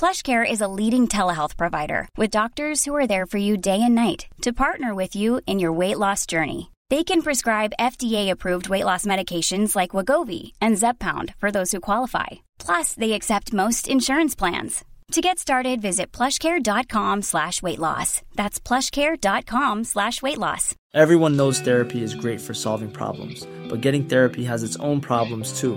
PlushCare is a leading telehealth provider with doctors who are there for you day and night to partner with you in your weight loss journey. They can prescribe FDA-approved weight loss medications like Wagovi and Zepbound for those who qualify. Plus, they accept most insurance plans. To get started, visit plushcare.com slash weight loss. That's plushcare.com slash weight loss. Everyone knows therapy is great for solving problems, but getting therapy has its own problems too,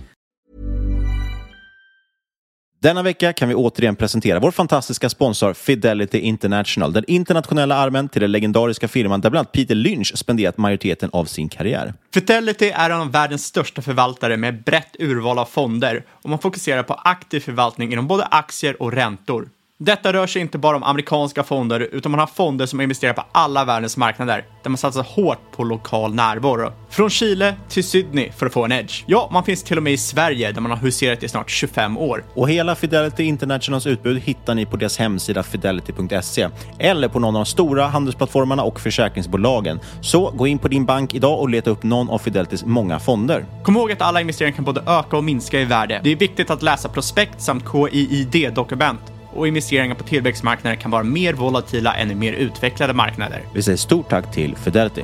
Denna vecka kan vi återigen presentera vår fantastiska sponsor Fidelity International, den internationella armen till den legendariska firman där bland annat Peter Lynch spenderat majoriteten av sin karriär. Fidelity är en av världens största förvaltare med brett urval av fonder och man fokuserar på aktiv förvaltning inom både aktier och räntor. Detta rör sig inte bara om amerikanska fonder, utan man har fonder som investerar på alla världens marknader, där man satsar hårt på lokal närvaro. Från Chile till Sydney för att få en edge. Ja, man finns till och med i Sverige, där man har huserat i snart 25 år. Och hela Fidelity Internationals utbud hittar ni på deras hemsida fidelity.se eller på någon av de stora handelsplattformarna och försäkringsbolagen. Så gå in på din bank idag och leta upp någon av Fidelitys många fonder. Kom ihåg att alla investeringar kan både öka och minska i värde. Det är viktigt att läsa prospekt samt KIID-dokument och investeringar på tillväxtmarknader kan vara mer volatila än i mer utvecklade marknader. Vi säger stort tack till Fidelity.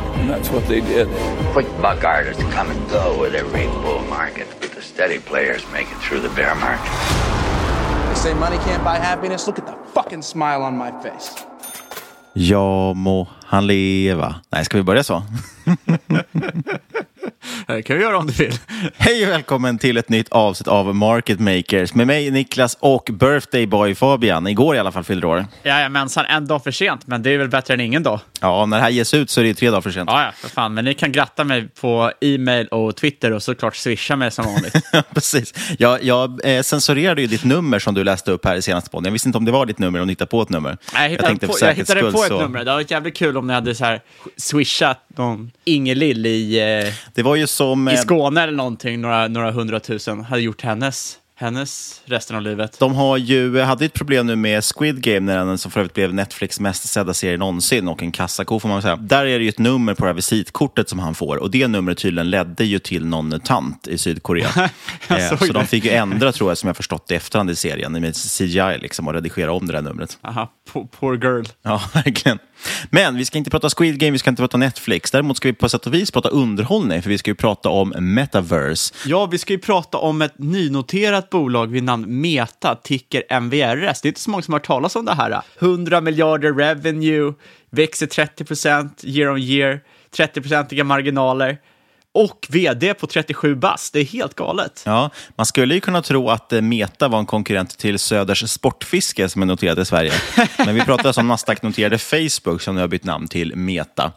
And that's what they did. Quick buck artists come and go with every bull market, but the steady players make it through the bear market. They say money can't buy happiness. Look at the fucking smile on my face. Ja må han leva. Nej, ska vi börja så? Det kan vi göra om du vill. Hej och välkommen till ett nytt avsnitt av Market Makers med mig Niklas och Birthday Boy Fabian. Igår i alla fall fyllde år. Jajamensan, en dag för sent, men det är väl bättre än ingen dag. Ja, när det här ges ut så är det tre dagar för sent. Ja, ja, för fan. Men ni kan gratta mig på e-mail och Twitter och såklart swisha mig som vanligt. Precis. Jag, jag eh, censurerade ju ditt nummer som du läste upp här i senaste podden. Jag visste inte om det var ditt nummer och hittade på ett nummer. Nej, jag hittade, tänkte på, jag hittade skull på ett så- nummer. Det hade varit jävligt kul om ni hade så här swishat någon Ingelill i, eh, Det var ju som... i eh, Skåne eller någonting, några, några hundratusen, hade gjort hennes, hennes resten av livet. De har ju, hade ett problem nu med Squid Game, när den som för övrigt blev Netflix mest sedda serie någonsin och en kassako får man säga. Där är det ju ett nummer på det här visitkortet som han får och det numret tydligen ledde ju till någon tant i Sydkorea. Eh, så det. de fick ju ändra, tror jag, som jag förstått i efterhand i serien, med CGI liksom och redigera om det där numret. Aha, poor, poor girl. Ja, verkligen. Men vi ska inte prata Squid Game, vi ska inte prata Netflix. Däremot ska vi på sätt och vis prata underhållning, för vi ska ju prata om metaverse. Ja, vi ska ju prata om ett nynoterat bolag vid namn Meta, ticker MVRS. Det är inte så många som har hört talas om det här. 100 miljarder revenue, växer 30 procent year on year, 30-procentiga marginaler och vd på 37 bast. Det är helt galet. Ja, man skulle ju kunna tro att eh, Meta var en konkurrent till Söders Sportfiske som är noterat i Sverige. Men vi pratar alltså om Nasdaq-noterade Facebook som nu har bytt namn till Meta.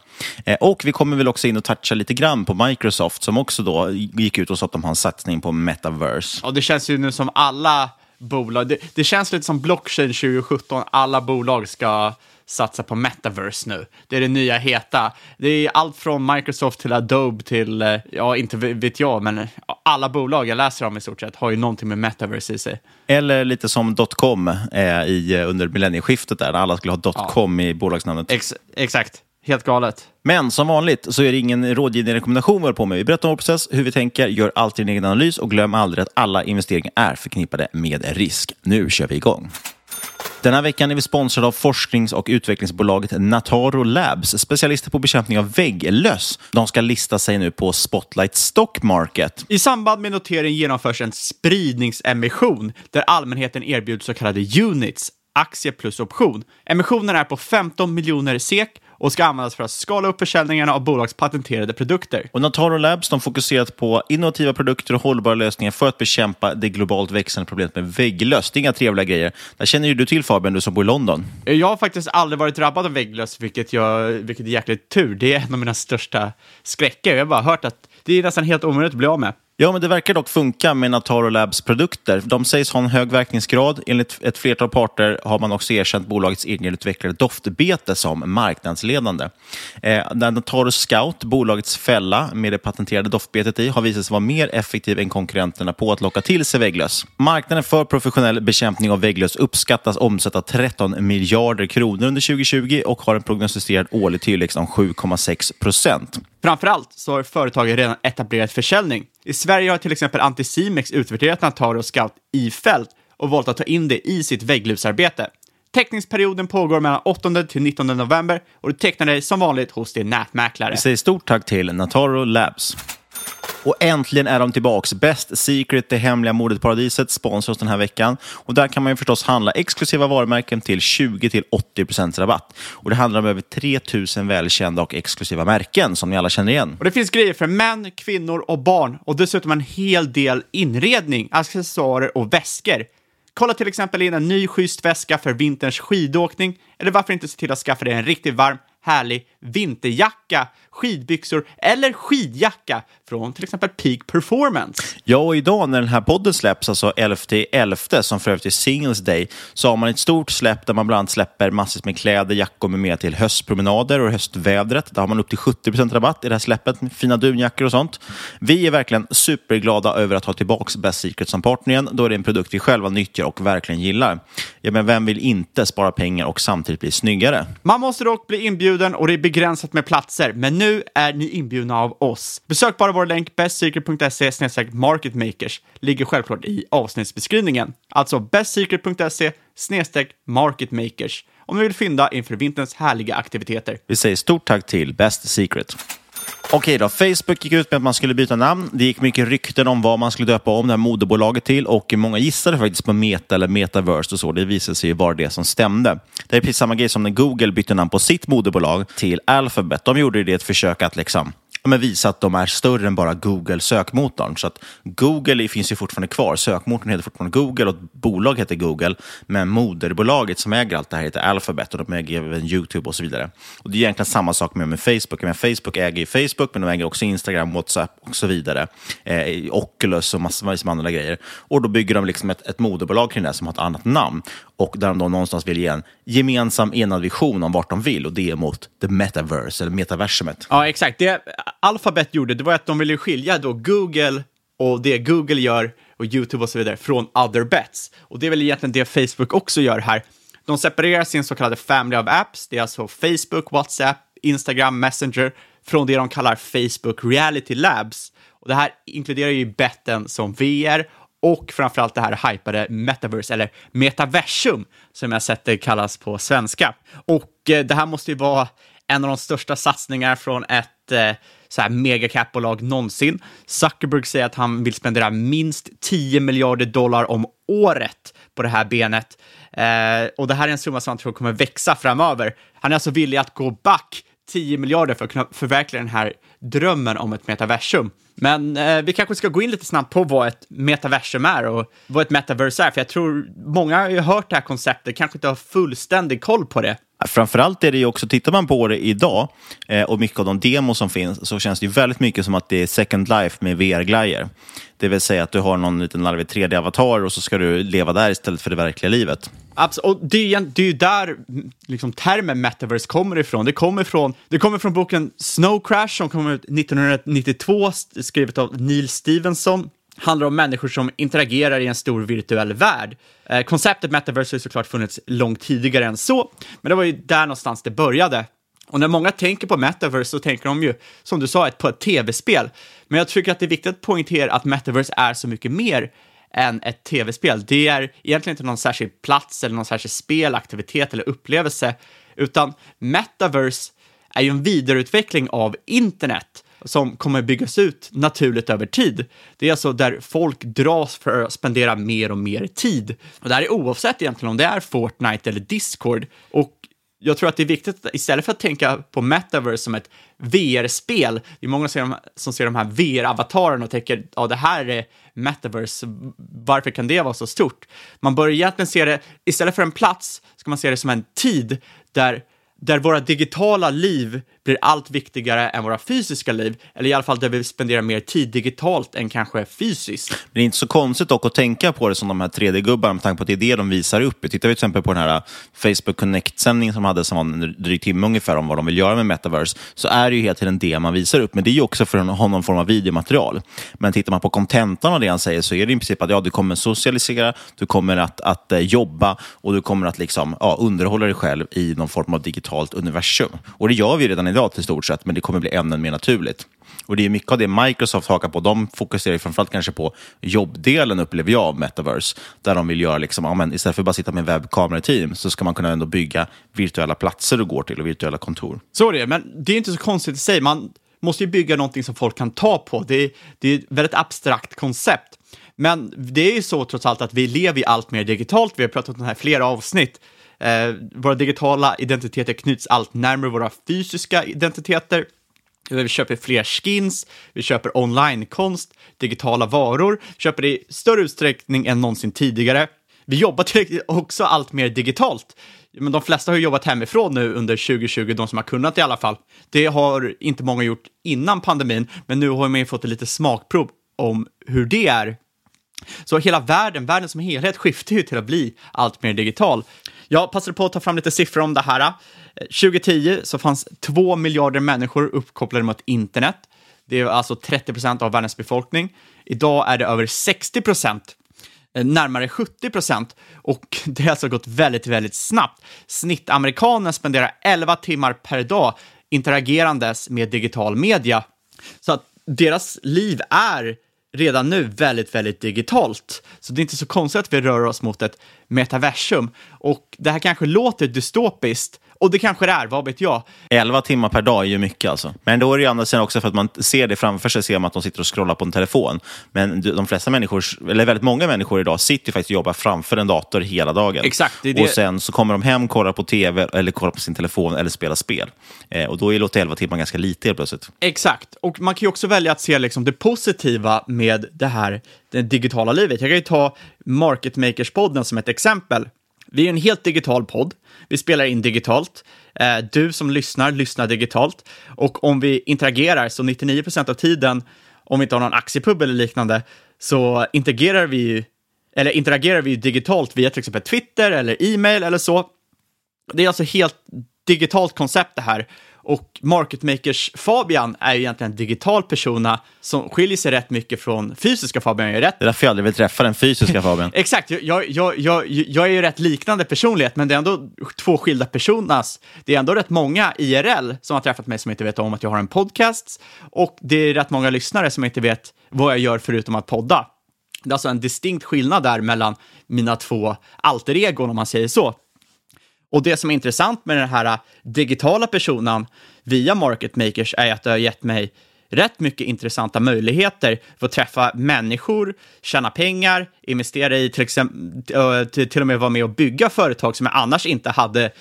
Eh, och vi kommer väl också in och toucha lite grann på Microsoft som också då gick ut och sa att de har en satsning på metaverse. Ja, det känns ju nu som alla bolag, det, det känns lite som blockchain 2017, alla bolag ska satsa på metaverse nu. Det är det nya heta. Det är allt från Microsoft till Adobe till, eh, ja, inte vet jag, men alla bolag jag läser om i stort sett har ju någonting med metaverse i sig. Eller lite som dotcom eh, i, under millennieskiftet där, när alla skulle ha dotcom ja. i bolagsnamnet. Ex exakt. Helt galet. Men som vanligt så är det ingen rådgivning eller rekommendation vi på med. Vi berättar om vår process, hur vi tänker, gör alltid din egen analys och glöm aldrig att alla investeringar är förknippade med risk. Nu kör vi igång. Den här veckan är vi sponsrade av forsknings och utvecklingsbolaget Nataro Labs, specialister på bekämpning av vägglöss. De ska lista sig nu på Spotlight Stock Market. I samband med notering genomförs en spridningsemission där allmänheten erbjuds så kallade units, aktie plus option. Emissionen är på 15 miljoner SEK och ska användas för att skala upp försäljningarna av bolags patenterade produkter. Och Nataro Labs de fokuserat på innovativa produkter och hållbara lösningar för att bekämpa det globalt växande problemet med vägglöss. Det är inga trevliga grejer. Det känner ju du till Fabian, du som bor i London. Jag har faktiskt aldrig varit drabbad av vägglöss, vilket, jag, vilket är jäkligt tur. Det är en av mina största skräcker. Jag har bara hört att det är nästan helt omöjligt att bli av med. Ja, men det verkar dock funka med Nataro Labs produkter. De sägs ha en hög verkningsgrad. Enligt ett flertal parter har man också erkänt bolagets egenutvecklade doftbete som marknadsledande. Eh, Nataro Scout, bolagets fälla med det patenterade doftbetet i, har visat sig vara mer effektiv än konkurrenterna på att locka till sig vägglöss. Marknaden för professionell bekämpning av vägglöss uppskattas omsätta 13 miljarder kronor under 2020 och har en prognostiserad årlig tillväxt om 7,6 procent. Framförallt så har företaget redan etablerat försäljning. I Sverige har till exempel Anticimex utvärderat Nataro Scout i fält och valt att ta in det i sitt vägglusarbete. Teckningsperioden pågår mellan 8 till 19 november och du tecknar dig som vanligt hos din nätmäklare. Vi säger stort tack till Nataro Labs. Och äntligen är de tillbaks. Best Secret, det hemliga mordet paradiset sponsras den här veckan. Och där kan man ju förstås handla exklusiva varumärken till 20-80% rabatt. Och det handlar om över 3000 välkända och exklusiva märken som ni alla känner igen. Och det finns grejer för män, kvinnor och barn och dessutom en hel del inredning, accessoarer och väskor. Kolla till exempel in en ny schysst väska för vinterns skidåkning, eller varför inte se till att skaffa dig en riktigt varm härlig vinterjacka, skidbyxor eller skidjacka från till exempel Peak Performance. Ja, och idag när den här podden släpps, alltså 11.11, som för övrigt är Singles Day, så har man ett stort släpp där man bland annat släpper massor med kläder, jackor med mer till höstpromenader och höstvädret. Där har man upp till 70% rabatt i det här släppet, med fina dunjackor och sånt. Vi är verkligen superglada över att ha tillbaka Best Secret som partner igen, då är det en produkt vi själva nyttjar och verkligen gillar. Ja, men vem vill inte spara pengar och samtidigt bli snyggare? Man måste dock bli inbjuden och det är begränsat med platser, men nu är ni inbjudna av oss. Besök bara vår länk bestsecret.se marketmakers. Ligger självklart i avsnittsbeskrivningen. Alltså bestsecret.se marketmakers om ni vill fynda inför vinterns härliga aktiviteter. Vi säger stort tack till Best Secret. Okej då, Facebook gick ut med att man skulle byta namn. Det gick mycket rykten om vad man skulle döpa om det här moderbolaget till och många gissade faktiskt på Meta eller Metaverse och så. Det visade sig ju vara det som stämde. Det är precis samma grej som när Google bytte namn på sitt moderbolag till Alphabet. De gjorde det ett försök att liksom men visa att de är större än bara Google sökmotorn. Så att Google finns ju fortfarande kvar. Sökmotorn heter fortfarande Google och bolag heter Google. Men moderbolaget som äger allt det här heter Alphabet och de äger även YouTube och så vidare. Och Det är egentligen samma sak med, med Facebook. Men Facebook äger ju Facebook, men de äger också Instagram, WhatsApp och så vidare. Eh, Oculus och massor med andra grejer. Och då bygger de liksom ett, ett moderbolag kring det som har ett annat namn och där de då någonstans vill ge en gemensam enad vision om vart de vill och det är mot the metaverse eller metaversumet. Ja, exakt. Det Alphabet gjorde det var att de ville skilja då Google och det Google gör och YouTube och så vidare från other bets. Och det är väl egentligen det Facebook också gör här. De separerar sin så kallade family of apps. Det är alltså Facebook, WhatsApp, Instagram, Messenger från det de kallar Facebook Reality Labs. Och det här inkluderar ju betten som VR och framförallt det här hypade metaverse, eller metaversum, som jag sett det kallas på svenska. Och eh, det här måste ju vara en av de största satsningar från ett eh, så här megacapbolag någonsin. Zuckerberg säger att han vill spendera minst 10 miljarder dollar om året på det här benet. Eh, och det här är en summa som han tror kommer växa framöver. Han är alltså villig att gå back 10 miljarder för att kunna förverkliga den här drömmen om ett metaversum. Men eh, vi kanske ska gå in lite snabbt på vad ett metaversum är och vad ett metaverse är, för jag tror många har ju hört det här konceptet, kanske inte har fullständig koll på det. Framförallt är det ju också, tittar man på det idag eh, och mycket av de demos som finns så känns det ju väldigt mycket som att det är Second Life med VR-glajjor. Det vill säga att du har någon liten larvig 3D-avatar och så ska du leva där istället för det verkliga livet. Absolut, och det är, ju- det är ju där mm, liksom, termen metaverse kommer ifrån. Det kommer från, det kommer från boken Snow Crash som kom ut 1992, skrivet av Neil Stevenson. Handlar om människor som interagerar i en stor virtuell värld. Eh, konceptet metaverse har ju såklart funnits långt tidigare än så, men det var ju där någonstans det började. Och när många tänker på metaverse så tänker de ju, som du sa, på ett tv-spel. Men jag tycker att det är viktigt att poängtera att metaverse är så mycket mer än ett tv-spel. Det är egentligen inte någon särskild plats eller någon särskild spel, aktivitet eller upplevelse, utan metaverse är ju en vidareutveckling av internet som kommer byggas ut naturligt över tid. Det är alltså där folk dras för att spendera mer och mer tid. Och det här är oavsett egentligen om det är Fortnite eller Discord. Och jag tror att det är viktigt, att istället för att tänka på metaverse som ett VR-spel, det är många som ser de, som ser de här VR-avatarerna och tänker, ja det här är metaverse, varför kan det vara så stort? Man bör egentligen se det, istället för en plats, ska man se det som en tid där där våra digitala liv blir allt viktigare än våra fysiska liv, eller i alla fall där vi spenderar mer tid digitalt än kanske fysiskt. Men det är inte så konstigt dock att tänka på det som de här 3D-gubbarna med tanke på att det är det de visar upp. Tittar vi till exempel på den här äh, Facebook Connect-sändningen som hade som var en dryg timme ungefär om vad de vill göra med Metaverse, så är det ju hela tiden det man visar upp. Men det är ju också för att ha någon form av videomaterial. Men tittar man på kontentan av det han säger så är det i princip att ja, du kommer socialisera, du kommer att, att äh, jobba och du kommer att liksom, ja, underhålla dig själv i någon form av digitalt universum. Och det gör vi redan idag till stort sett, men det kommer bli ännu mer naturligt. Och det är mycket av det Microsoft hakar på. De fokuserar ju framförallt kanske på jobbdelen, upplever jag, av Metaverse. Där de vill göra, liksom, ja, men istället för att bara sitta med en webbkamerateam, så ska man kunna ändå bygga virtuella platser du går till och virtuella kontor. Så är det, men det är inte så konstigt i sig. Man måste ju bygga någonting som folk kan ta på. Det är, det är ett väldigt abstrakt koncept. Men det är ju så trots allt att vi lever ju allt mer digitalt. Vi har pratat om det här i flera avsnitt. Eh, våra digitala identiteter knyts allt närmare våra fysiska identiteter. Vi köper fler skins, vi köper onlinekonst, digitala varor, köper i större utsträckning än någonsin tidigare. Vi jobbar också allt mer digitalt. Men de flesta har ju jobbat hemifrån nu under 2020, de som har kunnat i alla fall. Det har inte många gjort innan pandemin, men nu har man ju fått ett litet smakprov om hur det är. Så hela världen, världen som helhet skiftar ju till att bli allt mer digital. Jag passade på att ta fram lite siffror om det här. Eh, 2010 så fanns 2 miljarder människor uppkopplade mot internet. Det är alltså 30 procent av världens befolkning. Idag är det över 60 procent, eh, närmare 70 procent. Och det har alltså gått väldigt, väldigt snabbt. Snittamerikanen spenderar 11 timmar per dag interagerandes med digital media. Så att deras liv är redan nu väldigt, väldigt digitalt. Så det är inte så konstigt att vi rör oss mot ett metaversum. Och det här kanske låter dystopiskt, och det kanske det är, vad vet jag. 11 timmar per dag är ju mycket alltså. Men då är det ju andra sidan också för att man ser det framför sig, ser man att de sitter och scrollar på en telefon. Men de flesta människor, eller väldigt många människor idag, sitter ju faktiskt och jobbar framför en dator hela dagen. Exakt, det det- Och sen så kommer de hem, kollar på tv, eller kollar på sin telefon, eller spelar spel. Eh, och då är låter 11 timmar ganska lite helt plötsligt. Exakt, och man kan ju också välja att se liksom det positiva med det här det digitala livet. Jag kan ju ta Market Makers-podden som ett exempel. Vi är en helt digital podd. Vi spelar in digitalt. Eh, du som lyssnar, lyssnar digitalt. Och om vi interagerar, så 99% av tiden, om vi inte har någon aktiepub eller liknande, så interagerar vi ju, eller interagerar vi ju digitalt via till exempel Twitter eller e-mail eller så. Det är alltså helt digitalt koncept det här. Och Market Makers Fabian är ju egentligen en digital persona som skiljer sig rätt mycket från fysiska Fabian. Jag är rätt Det är därför jag aldrig vill träffa den fysiska Fabian. Exakt, jag, jag, jag, jag, är ju rätt liknande personlighet, men det är ändå två skilda personas. Det är ändå rätt många IRL som har träffat mig som inte vet om att jag har en podcast och det är rätt många lyssnare som inte vet vad jag gör förutom att podda. Det är alltså en distinkt skillnad där mellan mina två alter egon om man säger så. Och det som är intressant med den här äh, digitala personen via Market Makers är att det har gett mig rätt mycket intressanta möjligheter för att träffa människor, tjäna pengar, investera i till exempel, äh, till och med vara med och bygga företag som jag annars inte hade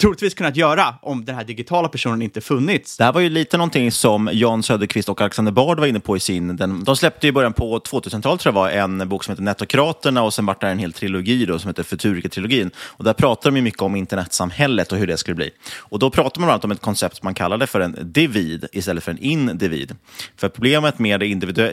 troligtvis kunnat göra om den här digitala personen inte funnits. Det här var ju lite någonting som Jan Söderqvist och Alexander Bard var inne på i sin... Den, de släppte i början på 2000-talet tror jag var en bok som heter Netokraterna och sen vart det en hel trilogi då, som heter Futurika-trilogin. Och där pratar de ju mycket om internetsamhället och hur det skulle bli. Och då pratar man bland annat om ett koncept som man kallade för en divid istället för en individ. För problemet med det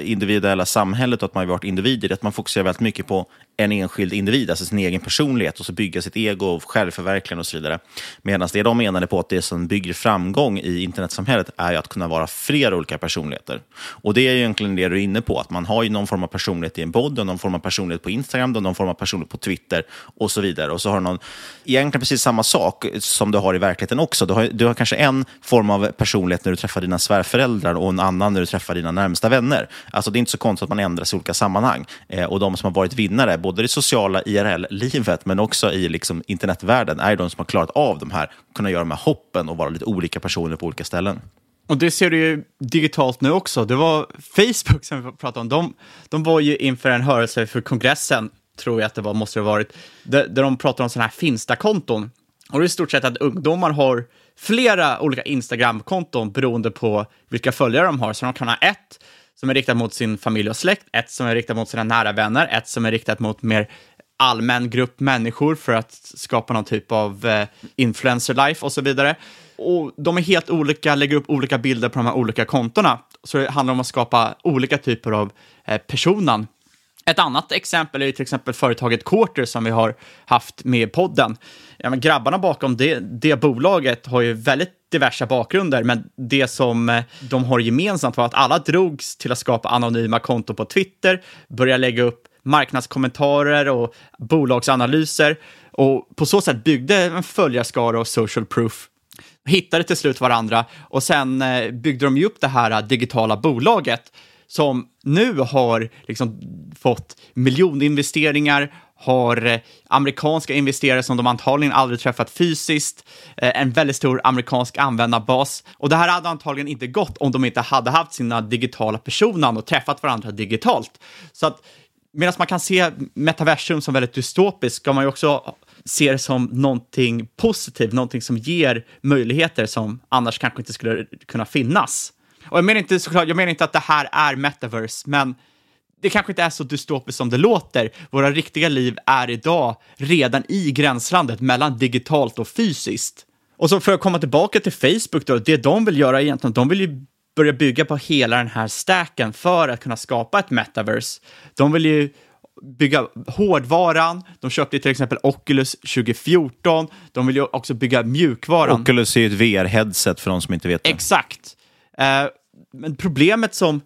individuella samhället och att man har varit individer är att man fokuserar väldigt mycket på en enskild individ, alltså sin egen personlighet och så bygga sitt ego, självförverkligande och så vidare. Medan det de menade på att det som bygger framgång i internetsamhället är att kunna vara flera olika personligheter. Och det är egentligen det du är inne på, att man har ju någon form av personlighet i en podd, någon form av personlighet på Instagram, någon form av personlighet på Twitter och så vidare. Och så har du någon, egentligen precis samma sak som du har i verkligheten också. Du har, du har kanske en form av personlighet när du träffar dina svärföräldrar och en annan när du träffar dina närmsta vänner. Alltså det är inte så konstigt att man ändras i olika sammanhang. Eh, och de som har varit vinnare, både i det sociala IRL-livet men också i liksom internetvärlden, är de som har klarat av de här, kunna göra de här hoppen och vara lite olika personer på olika ställen. Och det ser du ju digitalt nu också. Det var Facebook som vi pratade om. De, de var ju inför en hörelse för kongressen, tror jag att det var, måste det ha varit, där, där de pratade om sådana här Finsta-konton. Och det är i stort sett att ungdomar har flera olika Instagram-konton beroende på vilka följare de har. Så de kan ha ett som är riktat mot sin familj och släkt, ett som är riktat mot sina nära vänner, ett som är riktat mot mer allmän grupp människor för att skapa någon typ av eh, influencer life och så vidare. Och de är helt olika, lägger upp olika bilder på de här olika kontona. Så det handlar om att skapa olika typer av eh, personan. Ett annat exempel är till exempel företaget Quarter som vi har haft med i podden. Ja, men grabbarna bakom det, det bolaget har ju väldigt diversa bakgrunder, men det som eh, de har gemensamt var att alla drogs till att skapa anonyma konton på Twitter, börja lägga upp marknadskommentarer och bolagsanalyser och på så sätt byggde en följarskara och social proof hittade till slut varandra och sen eh, byggde de ju upp det här eh, digitala bolaget som nu har liksom fått miljoninvesteringar, har eh, amerikanska investerare som de antagligen aldrig träffat fysiskt, en väldigt stor amerikansk användarbas. Och det här hade antagligen inte gått om de inte hade haft sina digitala personan och träffat varandra digitalt. Så att medan man kan se metaversum som väldigt dystopiskt ska man ju också se det som någonting positivt, någonting som ger möjligheter som annars kanske inte skulle kunna finnas. Och jag menar inte såklart, jag menar inte att det här är metaverse, men det kanske inte är så dystopiskt som det låter. Våra riktiga liv är idag redan i gränslandet mellan digitalt och fysiskt. Och så för att komma tillbaka till Facebook då, det de vill göra egentligen, de vill ju börja bygga på hela den här stacken för att kunna skapa ett metaverse. De vill ju bygga hårdvaran. De köpte till exempel Oculus 2014. De vill ju också bygga mjukvaran. Oculus är ju ett VR-headset för de som inte vet det. Exakt. Eh, men problemet som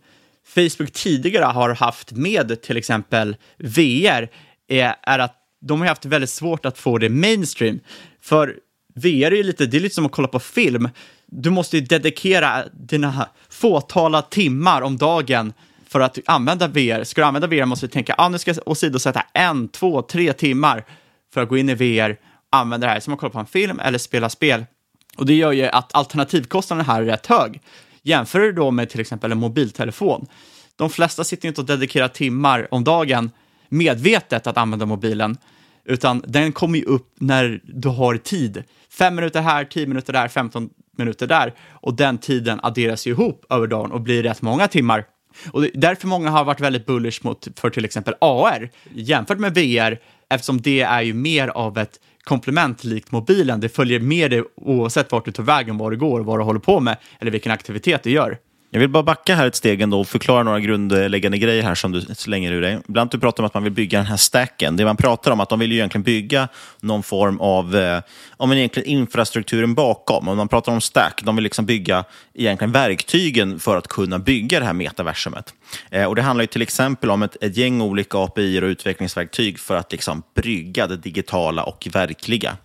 Facebook tidigare har haft med till exempel VR är, är att de har haft väldigt svårt att få det mainstream. För VR är lite, det är lite som att kolla på film. Du måste ju dedikera dina fåtala timmar om dagen för att använda VR. Ska du använda VR måste du tänka, ah, nu ska jag åsidosätta en, två, tre timmar för att gå in i VR, använda det här som att kolla på en film eller spela spel. Och det gör ju att alternativkostnaden här är rätt hög. Jämför du då med till exempel en mobiltelefon. De flesta sitter inte och dedikerar timmar om dagen medvetet att använda mobilen, utan den kommer ju upp när du har tid. Fem minuter här, tio minuter där, 15 minuter där och den tiden adderas ju ihop över dagen och blir rätt många timmar. Och därför många har varit väldigt bullish mot, för till exempel AR jämfört med VR, eftersom det är ju mer av ett komplement likt mobilen. Det följer med dig oavsett vart du tar vägen, var du går, vad du håller på med eller vilken aktivitet du gör. Jag vill bara backa här ett steg ändå och förklara några grundläggande grejer här som du slänger ur dig. Ibland du pratar om att man vill bygga den här stacken. Det man pratar om att de vill ju egentligen bygga någon form av eh, om egentligen infrastrukturen bakom. Om man pratar om stack, de vill liksom bygga egentligen verktygen för att kunna bygga det här metaversumet. Eh, och det handlar ju till exempel om ett, ett gäng olika API och utvecklingsverktyg för att liksom brygga det digitala och verkliga.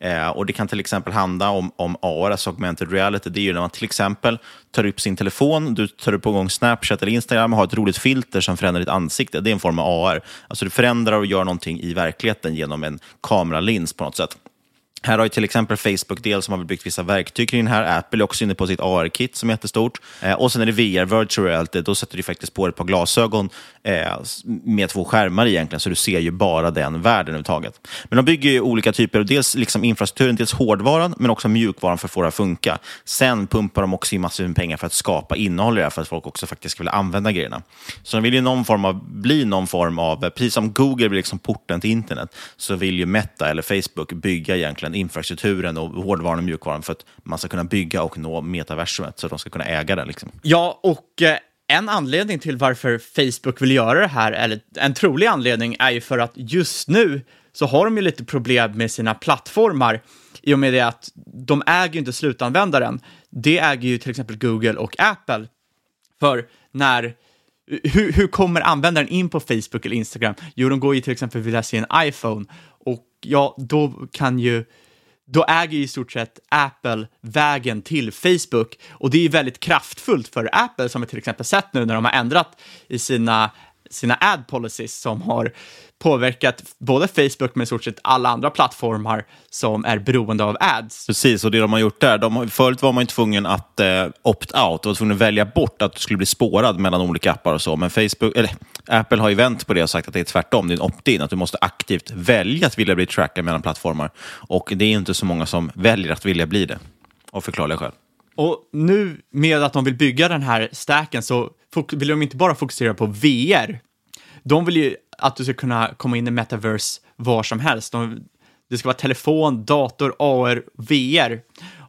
Eh, och Det kan till exempel handla om, om AR, alltså augmented reality. Det är ju när man till exempel tar upp sin telefon, du tar upp igång Snapchat eller Instagram och har ett roligt filter som förändrar ditt ansikte. Det är en form av AR. Alltså du förändrar och gör någonting i verkligheten genom en kameralins på något sätt. Här har ju till exempel Facebook del som har byggt vissa verktyg kring det här. Apple är också inne på sitt AR-kit som är jättestort. Eh, och sen är det VR, virtual reality, då sätter du faktiskt på ett par glasögon eh, med två skärmar egentligen, så du ser ju bara den världen överhuvudtaget. Men de bygger ju olika typer, av dels liksom infrastrukturen, dels hårdvaran, men också mjukvaran för att få det att funka. Sen pumpar de också in massor med pengar för att skapa innehåll i det här, för att folk också faktiskt ska vilja använda grejerna. Så de vill ju någon form av, bli någon form av, eh, precis som Google blir liksom porten till internet, så vill ju Meta eller Facebook bygga egentligen infrastrukturen och hårdvaran och mjukvaran för att man ska kunna bygga och nå metaversumet, så att de ska kunna äga det. Liksom. Ja, och eh, en anledning till varför Facebook vill göra det här, eller en trolig anledning, är ju för att just nu så har de ju lite problem med sina plattformar i och med det att de äger ju inte slutanvändaren. Det äger ju till exempel Google och Apple. För när hur, hur kommer användaren in på Facebook eller Instagram? Jo, de går ju till exempel vill se en iPhone och ja, då kan ju då äger i stort sett Apple vägen till Facebook. Och det är väldigt kraftfullt för Apple som vi till exempel sett nu när de har ändrat i sina sina ad policies som har påverkat både Facebook men i stort sett alla andra plattformar som är beroende av ads. Precis, och det de har gjort där, de, förut var man ju tvungen att eh, opt-out, var tvungen att välja bort att du skulle bli spårad mellan olika appar och så, men Facebook, eller, Apple har ju vänt på det och sagt att det är tvärtom, det är en opt-in, att du måste aktivt välja att vilja bli trackad mellan plattformar. Och det är inte så många som väljer att vilja bli det, av förklarliga skäl. Och nu med att de vill bygga den här stacken så vill de inte bara fokusera på VR. De vill ju att du ska kunna komma in i metaverse var som helst. De, det ska vara telefon, dator, AR, VR.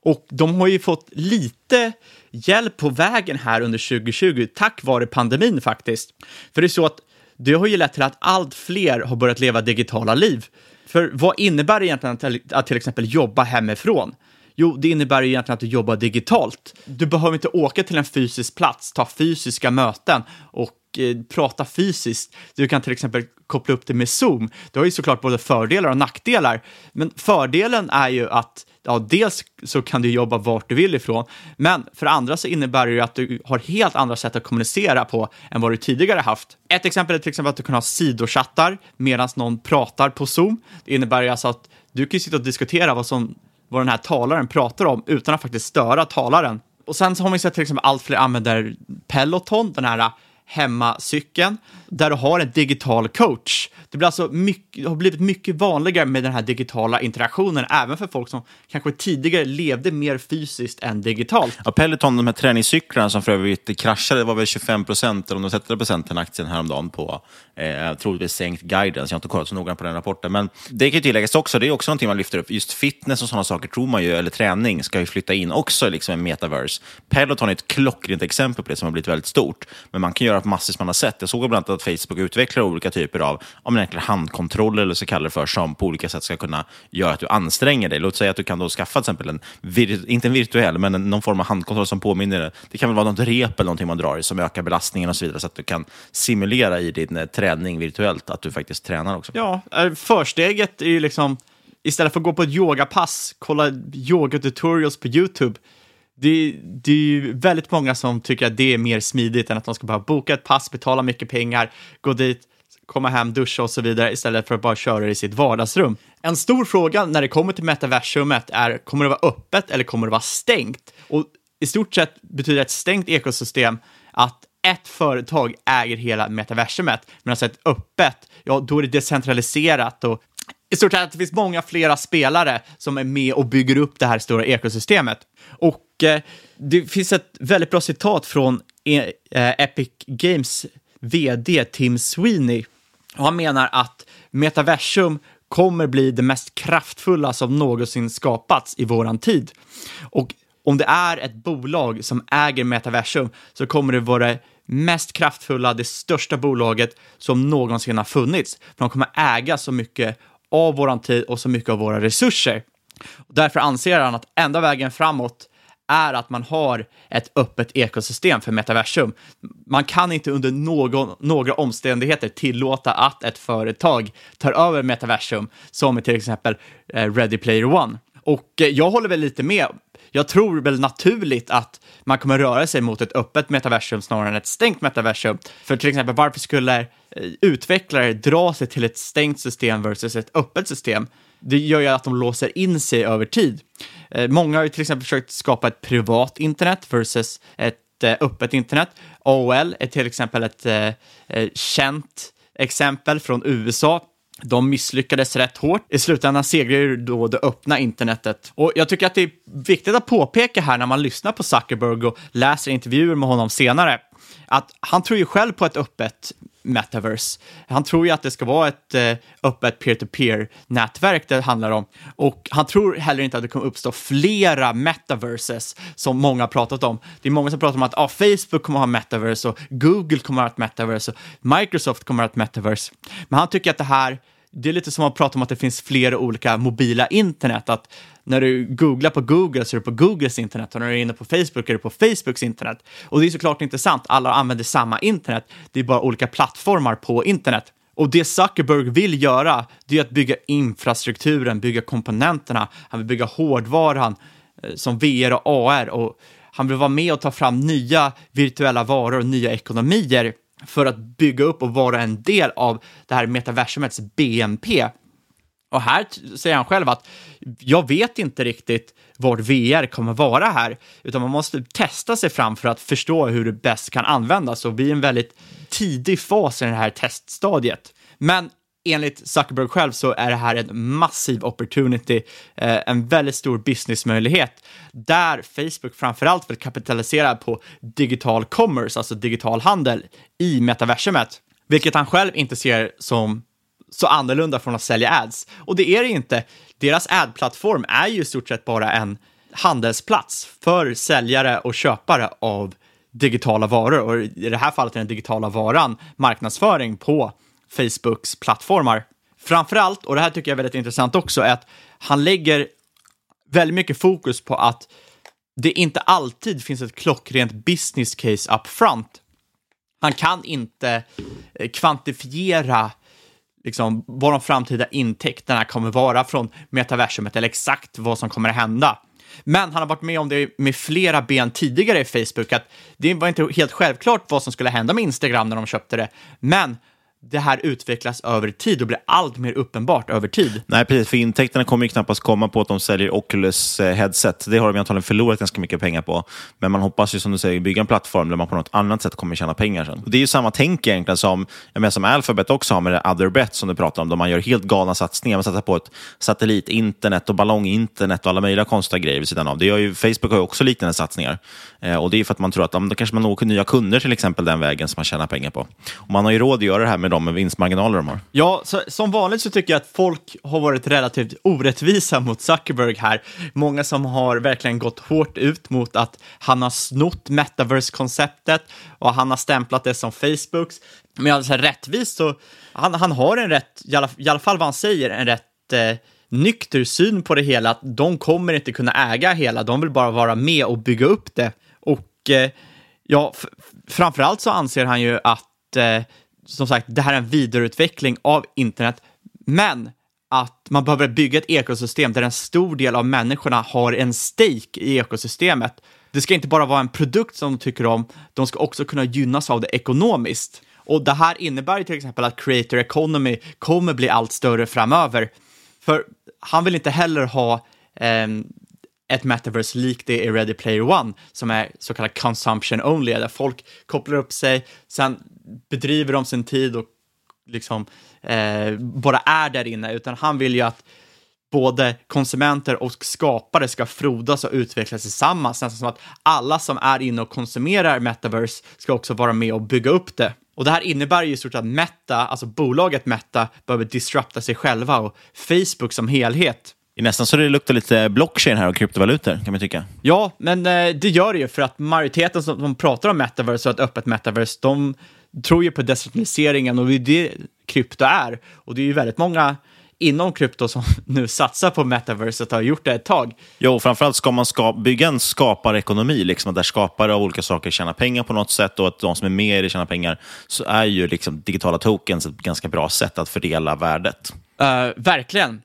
Och de har ju fått lite hjälp på vägen här under 2020 tack vare pandemin faktiskt. För det är så att det har ju lett till att allt fler har börjat leva digitala liv. För vad innebär det egentligen att till exempel jobba hemifrån? Jo, det innebär ju egentligen att du jobbar digitalt. Du behöver inte åka till en fysisk plats, ta fysiska möten och eh, prata fysiskt. Du kan till exempel koppla upp det med Zoom. Det har ju såklart både fördelar och nackdelar, men fördelen är ju att ja, dels så kan du jobba vart du vill ifrån, men för andra så innebär det ju att du har helt andra sätt att kommunicera på än vad du tidigare haft. Ett exempel är till exempel att du kan ha sidochattar medan någon pratar på Zoom. Det innebär ju alltså att du kan sitta och diskutera vad som vad den här talaren pratar om utan att faktiskt störa talaren. Och sen så har man sett till exempel allt fler använder Peloton, den här hemmacykeln, där du har en digital coach. Det blir alltså mycket, har blivit mycket vanligare med den här digitala interaktionen, även för folk som kanske tidigare levde mer fysiskt än digitalt. Ja, Peloton, de här träningscyklarna som för övrigt kraschade, det var väl 25 procent, eller om de 30 procent den aktien häromdagen på eh, troligtvis sänkt guidance. Jag har inte kollat så noga på den rapporten, men det kan ju tilläggas också, det är också någonting man lyfter upp. Just fitness och sådana saker tror man ju, eller träning, ska ju flytta in också liksom en metaverse. Peloton är ett klockrent exempel på det som har blivit väldigt stort, men man kan göra på massvis som man har sett. Jag såg bland annat att Facebook utvecklar olika typer av om handkontroller, eller så kallar det för, som på olika sätt ska kunna göra att du anstränger dig. Låt säga att du kan då skaffa till exempel en, inte en virtuell, men någon form av handkontroll som påminner. Det kan väl vara något rep eller någonting man drar i som ökar belastningen och så vidare, så att du kan simulera i din eh, träning virtuellt att du faktiskt tränar också. Ja, eh, försteget är ju liksom, istället för att gå på ett yogapass, kolla yoga-tutorials på YouTube, det, det, är ju väldigt många som tycker att det är mer smidigt än att de ska bara boka ett pass, betala mycket pengar, gå dit, komma hem, duscha och så vidare istället för att bara köra i sitt vardagsrum. En stor fråga när det kommer till metaversumet är, kommer det vara öppet eller kommer det vara stängt? Och i stort sett betyder ett stängt ekosystem att ett företag äger hela metaversumet, medan ett öppet, ja, då är det decentraliserat och i stort sett att det finns många flera spelare som är med och bygger upp det här stora ekosystemet. Och eh, det finns ett väldigt bra citat från eh, eh Epic Games vd Tim Sweeney. Och han menar att metaversum kommer bli det mest kraftfulla som någonsin skapats i våran tid. Och om det är ett bolag som äger metaversum så kommer det vara det mest kraftfulla, det största bolaget som någonsin har funnits. För de kommer äga så mycket av vår tid och så mycket av våra resurser. Därför anser han att enda vägen framåt är att man har ett öppet ekosystem för metaversum. Man kan inte under någon, några omständigheter tillåta att ett företag tar över metaversum, som till exempel eh, Ready Player One. Och eh, jag håller väl lite med. Jag tror väl naturligt att man kommer röra sig mot ett öppet metaversum snarare än ett stängt metaversum. För till exempel, varför skulle Eh, utvecklare dra sig till ett stängt system versus ett öppet system? Det gör ju att de låser in sig över tid. Eh, många har ju till exempel försökt skapa ett privat internet versus ett eh, öppet internet. AOL är till exempel ett känt exempel från USA. De misslyckades rätt hårt. I slutändan segrar ju då det öppna internetet. Och jag tycker att det är viktigt att påpeka här när man lyssnar på Zuckerberg och läser intervjuer med honom senare, att han tror ju själv på ett öppet metaverse. Han tror ju att det ska vara ett eh, öppet peer-to-peer-nätverk det handlar om. Och han tror heller inte att det kommer uppstå flera metaverses som många har pratat om. Det är många som pratar om att ah, Facebook kommer att ha metaverse och Google kommer att ha ett metaverse och Microsoft kommer att ha ett metaverse. Men han tycker att det här det är lite som att prata om att det finns flera olika mobila internet. Att när du googlar på Google så är du på Googles internet och när du är inne på Facebook är du på Facebooks internet. Och det är såklart inte sant, alla använder samma internet. Det är bara olika plattformar på internet. Och det Zuckerberg vill göra, det är att bygga infrastrukturen, bygga komponenterna, han vill bygga hårdvaran eh, som VR och AR och han vill vara med och ta fram nya virtuella varor och nya ekonomier för att bygga upp och vara en del av det här metaversumets BNP. Och här säger han själv att jag vet inte riktigt vart VR kommer vara här, utan man måste testa sig fram för att förstå hur det bäst kan användas och vi är en väldigt tidig fas i det här teststadiet. Men enligt Zuckerberg själv så är det här en massiv opportunity, eh, en väldigt stor businessmöjlighet där Facebook framförallt vill kapitalisera på digital commerce, alltså digital handel i metaversumet, vilket han själv inte ser som så annorlunda från att sälja ads. Och det är det inte. Deras ad-plattform är ju i stort sett bara en handelsplats för säljare och köpare av digitala varor och i det här fallet är den digitala varan marknadsföring på Facebooks plattformar. Framförallt, och det här tycker jag är väldigt intressant också, är att han lägger väldigt mycket fokus på att det inte alltid finns ett klockrent business case up front. Han kan inte eh, kvantifiera liksom, vad de framtida intäkterna kommer vara från metaversumet eller exakt vad som kommer att hända. Men han har varit med om det med flera ben tidigare i Facebook, att det var inte helt självklart vad som skulle hända med Instagram när de köpte det. Men det här utvecklas över tid och blir allt mer uppenbart över tid. Nej, precis. För intäkterna kommer ju knappast komma på att de säljer Oculus eh, headset. Det har de antagligen förlorat ganska mycket pengar på. Men man hoppas ju, som du säger, bygga en plattform där man på något annat sätt kommer tjäna pengar sen. Och det är ju samma tänk egentligen som, jag menar, som Alphabet också har med det Other Bet som du pratar om, där man gör helt galna satsningar. Man satsar på ett satellitinternet och ballonginternet och alla möjliga konstiga grejer vid sidan av. Det gör ju, Facebook har ju också liknande satsningar. Eh, och det är för att man tror att då kanske man når nya kunder till exempel den vägen som man tjänar pengar på. Och man har ju råd att göra det här med de vinstmarginaler de har. Ja, så, som vanligt så tycker jag att folk har varit relativt orättvisa mot Zuckerberg här. Många som har verkligen gått hårt ut mot att han har snott metaverse-konceptet och han har stämplat det som Facebooks. Men alltså rättvist så, han, han har en rätt, i alla, i alla fall vad han säger, en rätt eh, nykter syn på det hela, att de kommer inte kunna äga hela, de vill bara vara med och bygga upp det. Och eh, ja, framförallt så anser han ju att eh, som sagt, det här är en vidareutveckling av internet, men att man behöver bygga ett ekosystem där en stor del av människorna har en stake i ekosystemet. Det ska inte bara vara en produkt som de tycker om, de ska också kunna gynnas av det ekonomiskt. Och det här innebär ju till exempel att creator economy kommer bli allt större framöver. För han vill inte heller ha eh, ett metaverse likt det i Ready Player One, som är så kallad consumption only, där folk kopplar upp sig, sen bedriver de sin tid och liksom eh, bara är där inne, utan han vill ju att både konsumenter och skapare ska frodas och utvecklas tillsammans, nästan som att alla som är inne och konsumerar metaverse ska också vara med och bygga upp det. Och det här innebär ju i stort att Meta, alltså bolaget Meta, behöver disrupta sig själva och Facebook som helhet. Det är nästan så det luktar lite blockchain här och kryptovalutor, kan man tycka. Ja, men eh, det gör det ju för att majoriteten som pratar om metaverse och ett öppet metaverse, de tror ju på decentraliseringen och det är det krypto är. Och det är ju väldigt många inom krypto som nu satsar på metaverset och har gjort det ett tag. Jo, framförallt ska man ska bygga en skaparekonomi, liksom, där skapare av olika saker tjänar pengar på något sätt och att de som är med i det tjänar pengar, så är ju liksom digitala tokens ett ganska bra sätt att fördela värdet. Uh, verkligen.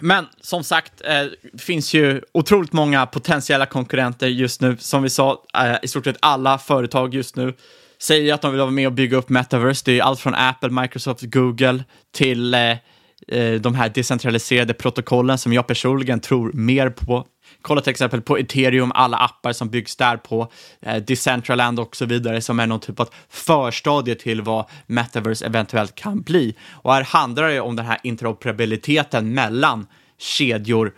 Men som sagt, eh, det finns ju otroligt många potentiella konkurrenter just nu. Som vi sa, eh, i stort sett alla företag just nu säger att de vill vara med och bygga upp metaverse. Det är allt från Apple, Microsoft, Google till eh, eh, de här decentraliserade protokollen som jag personligen tror mer på. Kolla till exempel på ethereum, alla appar som byggs där på, eh, Decentraland och så vidare som är någon typ av förstadie till vad metaverse eventuellt kan bli. Och här handlar det om den här interoperabiliteten mellan kedjor,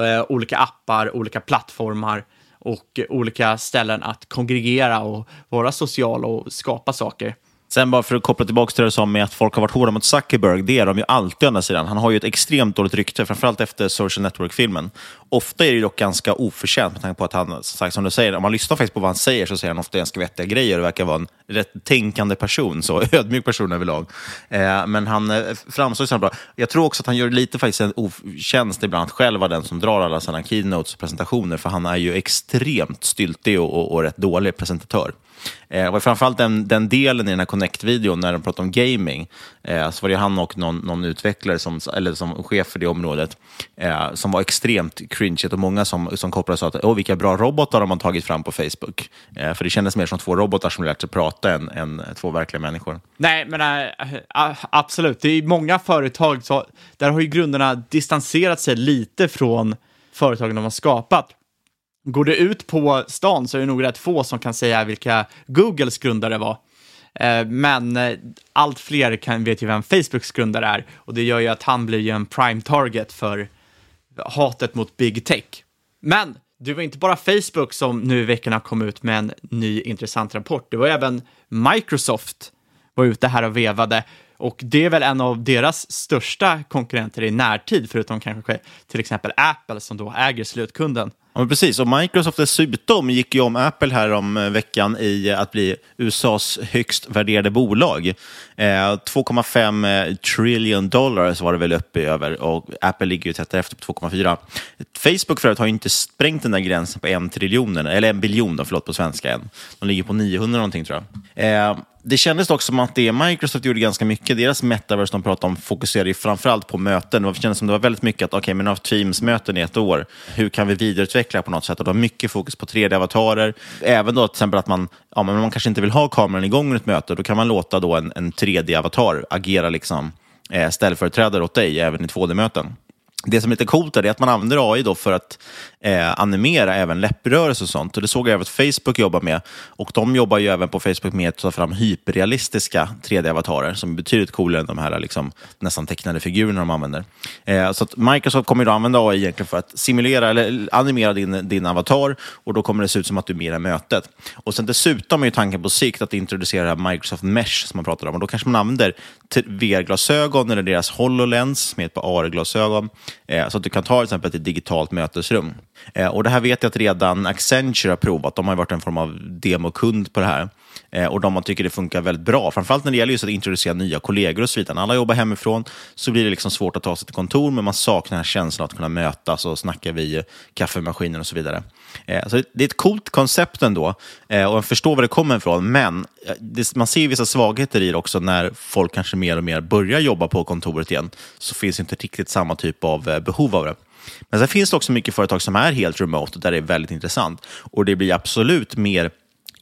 eh, olika appar, olika plattformar och olika ställen att kongregera och vara social och skapa saker. Sen bara för att koppla tillbaka till det du sa med att folk har varit hårda mot Zuckerberg, det är de ju alltid å andra sidan. Han har ju ett extremt dåligt rykte, framförallt efter Social Network-filmen. Ofta är det dock ganska oförtjänt med tanke på att han, som, sagt, som du säger, om man lyssnar faktiskt på vad han säger så säger han ofta ganska vettiga grejer och verkar vara en rätt tänkande person, så ödmjuk person överlag. Eh, men han eh, framstår som bra. Jag tror också att han gör lite faktiskt en otjänst ibland att själv vara den som drar alla sina keynotes och presentationer, för han är ju extremt styltig och, och, och rätt dålig presentatör. Eh, och framförallt den, den delen i den här Connect-videon när de pratar om gaming, eh, så var det han och någon, någon utvecklare, som, eller som chef för det området, eh, som var extremt cringe. Och många som, som kopplade sa att Åh, vilka bra robotar de har tagit fram på Facebook. Eh, för det kändes mer som två robotar som lärt sig prata än, än två verkliga människor. Nej, men äh, absolut. Det är många företag, så, där har ju grunderna distanserat sig lite från företagen de har skapat. Går det ut på stan så är det nog rätt få som kan säga vilka Googles grundare var. Eh, men eh, allt fler kan, vet ju vem Facebooks grundare är och det gör ju att han blir ju en prime target för hatet mot big tech. Men det var inte bara Facebook som nu i veckorna kom ut med en ny intressant rapport. Det var även Microsoft var ute här och vevade och det är väl en av deras största konkurrenter i närtid, förutom kanske till exempel Apple som då äger slutkunden. Ja, men precis. Och Microsoft dessutom gick ju om Apple här om eh, veckan i att bli USAs högst värderade bolag. Eh, 2,5 eh, trillion dollars var det väl uppe över och Apple ligger ju tätt efter på 2,4. Facebook för övrigt har ju inte sprängt den där gränsen på en triljon, eller en biljon då, förlåt, på svenska än. De ligger på 900 någonting tror jag. Eh, det kändes dock som att det Microsoft gjorde ganska mycket. Deras metaverse de pratade om fokuserade ju framförallt på möten. Det kändes som det var väldigt mycket att, okej, okay, men har Teams-möten i ett år. Hur kan vi vidareutveckla på något sätt? Och du har mycket fokus på 3D-avatarer. Även då till exempel att man, ja, men man kanske inte vill ha kameran igång i ett möte, då kan man låta då en, en 3D-avatar agera liksom, eh, ställföreträdare åt dig även i 2D-möten. Det som är lite coolt är att man använder AI då för att eh, animera även läpprörelser och sånt. Och det såg jag även att Facebook jobbar med. Och de jobbar ju även på Facebook med att ta fram hyperrealistiska 3D-avatarer som är betydligt coolare än de här liksom, nästan tecknade figurerna de använder. Eh, så att Microsoft kommer då använda AI egentligen för att simulera eller animera din, din avatar och då kommer det se ut som att du är med i mötet. Och sen dessutom är ju tanken på sikt att introducera Microsoft Mesh som man pratade om. Och då kanske man använder VR-glasögon eller deras HoloLens med ett par AR-glasögon Eh, så att du kan ta till exempel ett digitalt mötesrum. Eh, och Det här vet jag att redan Accenture har provat. De har varit en form av demokund på det här. Eh, och de man tycker det funkar väldigt bra. Framförallt när det gäller just att introducera nya kollegor och så vidare. När alla jobbar hemifrån så blir det liksom svårt att ta sig till kontor, men man saknar den här känslan att kunna mötas och snacka vid kaffemaskinen och så vidare. Eh, så det är ett coolt koncept ändå eh, och jag förstår var det kommer ifrån, men eh, man ser vissa svagheter i det också när folk kanske mer och mer börjar jobba på kontoret igen. Så finns inte riktigt samma typ av eh, behov av det. Men sen finns det också mycket företag som är helt remote, där det är väldigt intressant. Och det blir absolut mer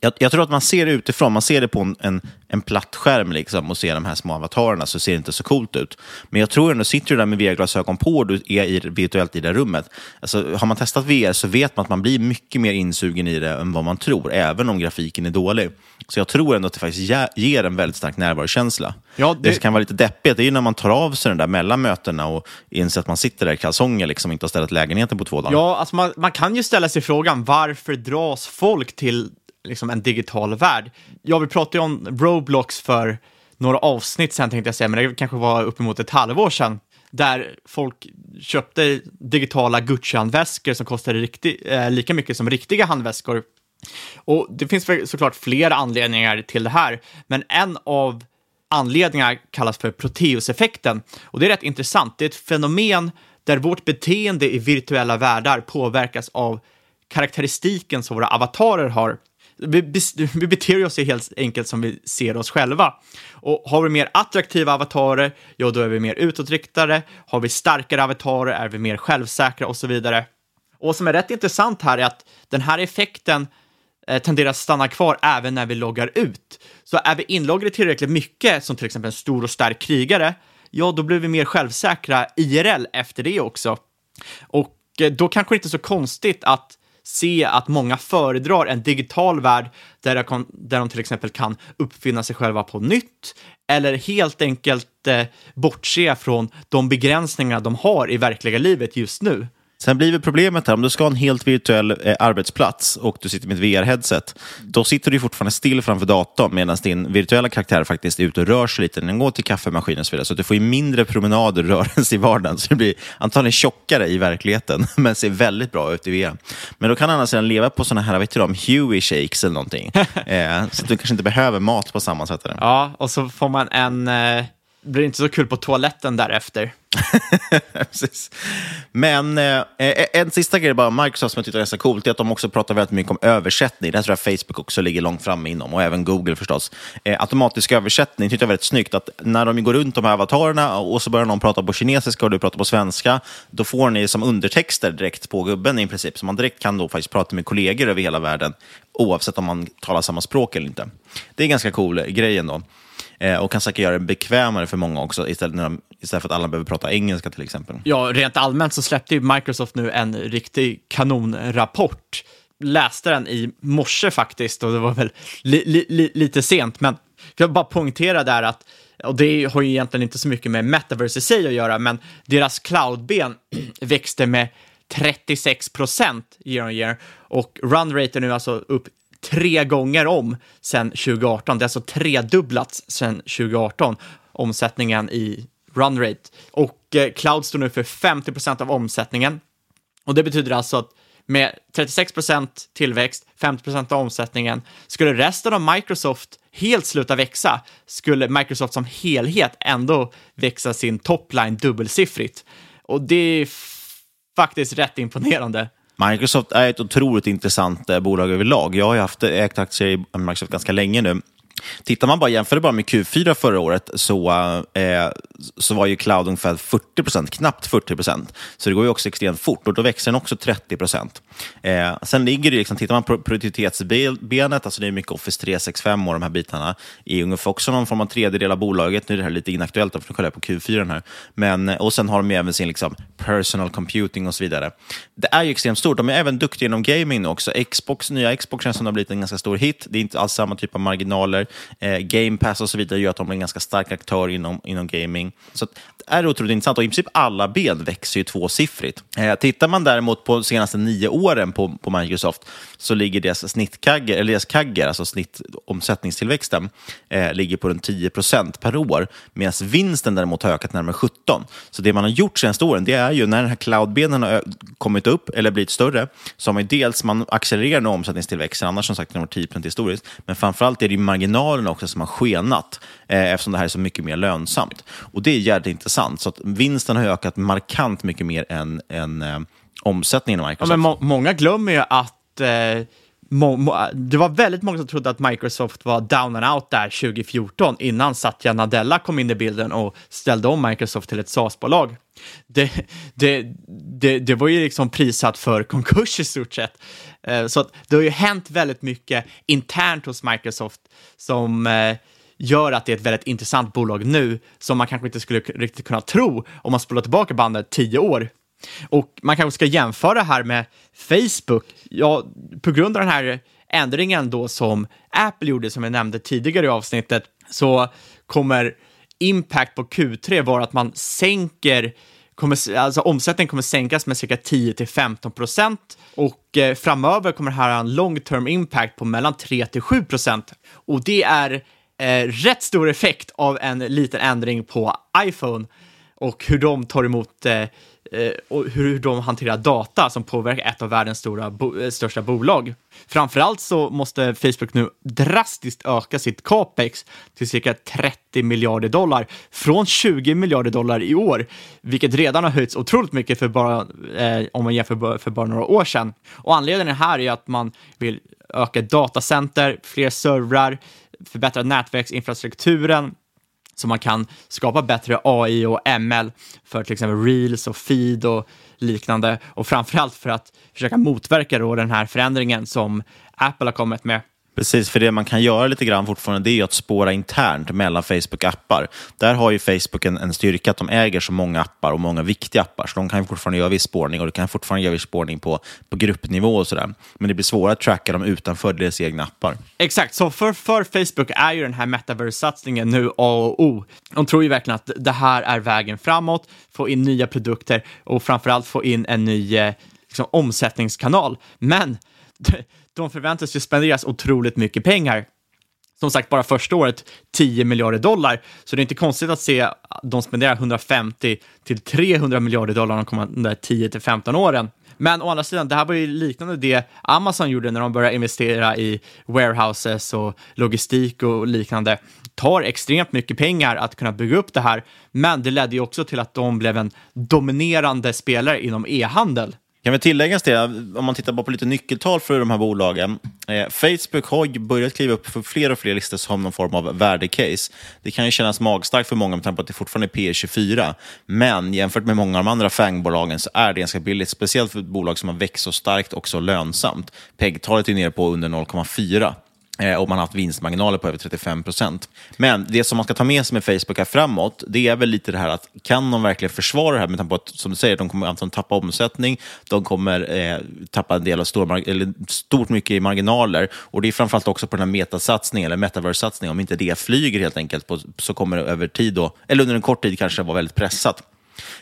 jag, jag, tror att man ser det utifrån, man ser det på en, en, en platt skärm liksom, och ser de här små avatarerna så ser det inte så coolt ut. Men jag tror ändå, sitter du där med VR-glasögon på och du är i, virtuellt i det rummet, alltså, har man testat VR så vet man att man blir mycket mer insugen i det än vad man tror, även om grafiken är dålig. Så jag tror ändå att det faktiskt ger en väldigt stark närvarokänsla. Ja, det... det kan vara lite deppigt, det är när man tar av sig den där mellan mötena och inser att man sitter där i kalsonger liksom, inte har ställt lägenheten på två dagar. Ja, alltså man, man kan ju ställa sig frågan, varför dras folk till liksom en digital värld. Ja, vi pratade ju om Roblox för några avsnitt sen tänkte jag säga, men det kanske var uppemot ett halvår sedan, där folk köpte digitala Gucci-handväskor som kostade riktig, eh, lika mycket som riktiga handväskor. Och det finns såklart flera anledningar till det här, men en av anledningarna kallas för Proteus-effekten. Och det är rätt intressant. Det är ett fenomen där vårt beteende i virtuella världar påverkas av karaktäristiken som våra avatarer har vi, vi beter oss helt enkelt som vi ser oss själva. Och har vi mer attraktiva avatarer, ja då är vi mer utåtriktade. Har vi starkare avatarer är vi mer självsäkra och så vidare. Och vad som är rätt intressant här är att den här effekten eh, tenderar att stanna kvar även när vi loggar ut. Så är vi inloggade tillräckligt mycket, som till exempel en stor och stark krigare, ja, då blir vi mer självsäkra IRL efter det också. Och eh, då kanske det inte är så konstigt att se att många föredrar en digital värld där de, kan, där de till exempel kan uppfinna sig själva på nytt eller helt enkelt eh, bortse från de begränsningar de har i verkliga livet just nu. Sen blir väl problemet här, om du ska ha en helt virtuell eh, arbetsplats och du sitter med ett VR-headset, då sitter du fortfarande still framför datorn medan din virtuella karaktär faktiskt är ute och rör sig lite. Den går till kaffemaskinen och så vidare. Så du får ju mindre promenader och rörelse i vardagen. Så det blir antagligen tjockare i verkligheten, men ser väldigt bra ut i VR. Men då kan han alltså leva på sådana här, vet du om Huey shakes eller någonting. eh, så att du kanske inte behöver mat på samma sätt. Ja, och så får man en... Eh, blir inte så kul på toaletten därefter. Precis. Men eh, eh, en sista grej bara, Microsoft som jag tycker är ganska coolt, är att de också pratar väldigt mycket om översättning. Det tror jag Facebook också ligger långt fram inom, och även Google förstås. Eh, automatisk översättning tycker jag är väldigt snyggt. Att när de går runt de här avatarerna och så börjar någon prata på kinesiska och du pratar på svenska, då får ni som undertexter direkt på gubben i princip. Så man direkt kan då faktiskt prata med kollegor över hela världen, oavsett om man talar samma språk eller inte. Det är en ganska cool grej ändå. Eh, och kan säkert göra det bekvämare för många också, istället, när de, istället för att alla behöver prata engelska till exempel. Ja, rent allmänt så släppte ju Microsoft nu en riktig kanonrapport. Läste den i morse faktiskt och det var väl li, li, li, lite sent, men jag vill bara poängtera där att och det har ju egentligen inte så mycket med metaverse i sig att göra, men deras cloudben växte med 36 procent year on year och runrate är nu alltså upp tre gånger om sedan 2018. Det har alltså tredubblats sedan 2018, omsättningen i runrate. Och eh, cloud står nu för 50 procent av omsättningen. Och det betyder alltså att med 36 procent tillväxt, 50 procent av omsättningen, skulle resten av Microsoft helt sluta växa, skulle Microsoft som helhet ändå växa sin topline dubbelsiffrigt. Och det är faktiskt rätt imponerande. Microsoft är ett otroligt intressant eh, bolag överlag. Jag har haft eh, ägt aktier i Microsoft ganska länge nu. Tittar man bara, jämför bara med Q4 förra året så, eh, så var ju cloud ungefär 40 procent, knappt 40 procent. Så det går ju också extremt fort och då växer den också 30 procent. Eh, sen ligger det, liksom, tittar man på produktivitetsbenet, alltså det är mycket Office 365 och de här bitarna, är ungefär också någon form av tredjedel av bolaget. Nu är det här lite inaktuellt, för nu kollar jag på Q4 här. Men, eh, och sen har de ju även sin liksom, personal computing och så vidare. Det är ju extremt stort. De är även duktiga inom gaming också. Xbox, nya Xbox känns som det har blivit en ganska stor hit. Det är inte alls samma typ av marginaler. Eh, Game Pass och så vidare gör att de är en ganska stark aktör inom, inom gaming. Så det är otroligt intressant och i princip alla ben växer ju tvåsiffrigt. Eh, tittar man däremot på de senaste nio åren på, på Microsoft så ligger deras snittkagger, eller deras kagger, alltså snittomsättningstillväxten, eh, ligger på runt 10 procent per år, medan vinsten däremot har ökat närmare 17. Så det man har gjort senaste åren, det är ju när den här cloudbenen har kommit upp eller blivit större, så har man dels man accelererar omsättningstillväxten, annars som sagt den var 10 procent historiskt, men framförallt är det ju marginalerna också som har skenat, eh, eftersom det här är så mycket mer lönsamt. Och det är jävligt intressant, så att vinsten har ökat markant mycket mer än, än eh, omsättningen i Microsoft. Ja, men må många glömmer ju att eh, det var väldigt många som trodde att Microsoft var down and out där 2014 innan Satya Nadella kom in i bilden och ställde om Microsoft till ett SaaS-bolag. Det, det, det, det var ju liksom prissatt för konkurs i stort sett. Eh, så det har ju hänt väldigt mycket internt hos Microsoft som eh, gör att det är ett väldigt intressant bolag nu som man kanske inte skulle riktigt kunna tro om man spolar tillbaka bandet tio år. Och man kanske ska jämföra det här med Facebook. Ja, på grund av den här ändringen då som Apple gjorde, som jag nämnde tidigare i avsnittet, så kommer impact på Q3 vara att man sänker Kommer, alltså omsättningen kommer sänkas med cirka 10 till 15 procent och eh, framöver kommer det här ha en long term impact på mellan 3 till 7 procent. Och det är eh, rätt stor effekt av en liten ändring på iPhone och hur de tar emot Eh, Eh, och hur de hanterar data som påverkar ett av världens stora bo eh, största bolag. Framförallt så måste Facebook nu drastiskt öka sitt capex till cirka 30 miljarder dollar från 20 miljarder dollar i år, vilket redan har höjts otroligt mycket för bara, eh, om man jämför för bara några år sedan. Och anledningen här är att man vill öka datacenter, fler servrar, förbättra nätverksinfrastrukturen, så man kan skapa bättre AI och ML för till exempel reels och feed och liknande och framförallt för att försöka motverka då den här förändringen som Apple har kommit med. Precis, för det man kan göra lite grann fortfarande det är att spåra internt mellan Facebook-appar. Där har ju Facebook en, en styrka att de äger så många appar och många viktiga appar, så de kan fortfarande göra viss spårning och du kan fortfarande göra viss spårning på, på gruppnivå och sådär. Men det blir svårare att tracka dem utanför deras egna appar. Exakt, så för, för Facebook är ju den här metaverse-satsningen nu A och O. De tror ju verkligen att det här är vägen framåt, få in nya produkter och framförallt få in en ny eh, liksom, omsättningskanal. Men de förväntas ju spenderas otroligt mycket pengar. Som sagt, bara första året 10 miljarder dollar. Så det är inte konstigt att se att de spenderar 150 till 300 miljarder dollar de kommande 10 till 15 åren. Men å andra sidan, det här var ju liknande det Amazon gjorde när de började investera i warehouses och logistik och liknande. tar extremt mycket pengar att kunna bygga upp det här, men det ledde ju också till att de blev en dominerande spelare inom e-handel. Kan vi tilläggas det, om man tittar bara på lite nyckeltal för de här bolagen. Eh, Facebook har ju börjat kliva upp för fler och fler listor som någon form av värdecase. Det kan ju kännas magstarkt för många med tanke på att det fortfarande är P24. Men jämfört med många av de andra FANG-bolagen så är det ganska billigt. Speciellt för ett bolag som har växt så starkt och så lönsamt. PEG-talet är nere på under 0,4 Eh, och man har haft vinstmarginaler på över 35 procent. Men det som man ska ta med sig med Facebook här framåt, det är väl lite det här att kan de verkligen försvara det här med tanke på att, som du säger, de kommer antagligen tappa omsättning, de kommer eh, tappa en del av stor, eller stort mycket i marginaler och det är framförallt också på den här metasatsningen, eller metaverse-satsningen, om inte det flyger helt enkelt, på, så kommer det över tid, då, eller under en kort tid kanske vara väldigt pressat.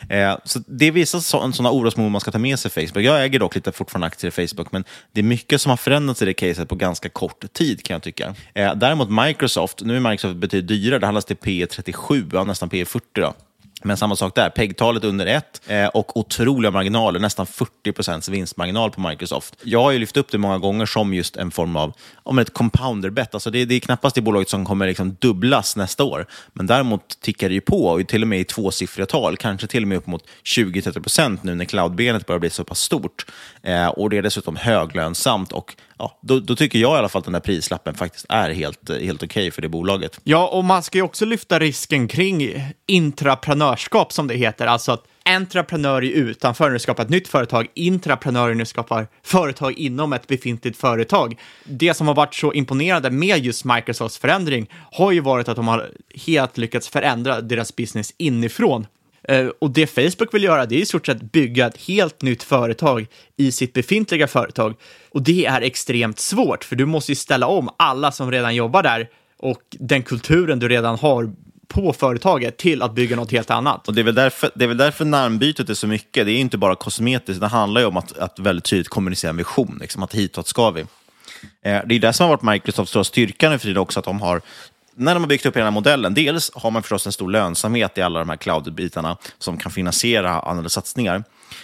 Eh, så det är vissa sådana orosmoln man ska ta med sig Facebook. Jag äger dock lite fortfarande aktier i Facebook, men det är mycket som har förändrats i det caset på ganska kort tid kan jag tycka. Eh, däremot Microsoft, nu är Microsoft betydligt dyrare, det handlas till P 37, ja, nästan P 40 då. Men samma sak där, PEG-talet under 1 eh, och otroliga marginaler, nästan 40 procents vinstmarginal på Microsoft. Jag har ju lyft upp det många gånger som just en form av om ett compounder-bet. Alltså det, det, är knappast det bolaget som kommer liksom dubblas nästa år, men däremot tickar det ju på, och till och med i tvåsiffriga tal, kanske till och med upp mot 20-30 procent nu när cloudbenet börjar bli så pass stort. Eh, och det är dessutom höglönsamt och ja, då, då, tycker jag i alla fall att den där prislappen faktiskt är helt, helt okej okay för det bolaget. Ja, och man ska ju också lyfta risken kring intraprenörskap som det heter, alltså att entreprenör är utanför när du skapar ett nytt företag, intraprenörer när du skapar företag inom ett befintligt företag. Det som har varit så imponerande med just Microsofts förändring har ju varit att de har helt lyckats förändra deras business inifrån. Eh, och det Facebook vill göra, det är i stort sett bygga ett helt nytt företag i sitt befintliga företag. Och det är extremt svårt, för du måste ju ställa om alla som redan jobbar där och den kulturen du redan har på företaget till att bygga något helt annat. Och det, är väl därför, det är väl därför namnbytet är så mycket. Det är inte bara kosmetiskt, det handlar ju om att, att väldigt tydligt kommunicera en vision, liksom, att hitåt ska vi. Eh, det är det som har varit Microsofts stora styrka nu för tiden också, att de har när de har byggt upp hela modellen, dels har man förstås en stor lönsamhet i alla de här cloud-bitarna som kan finansiera andra satsningar.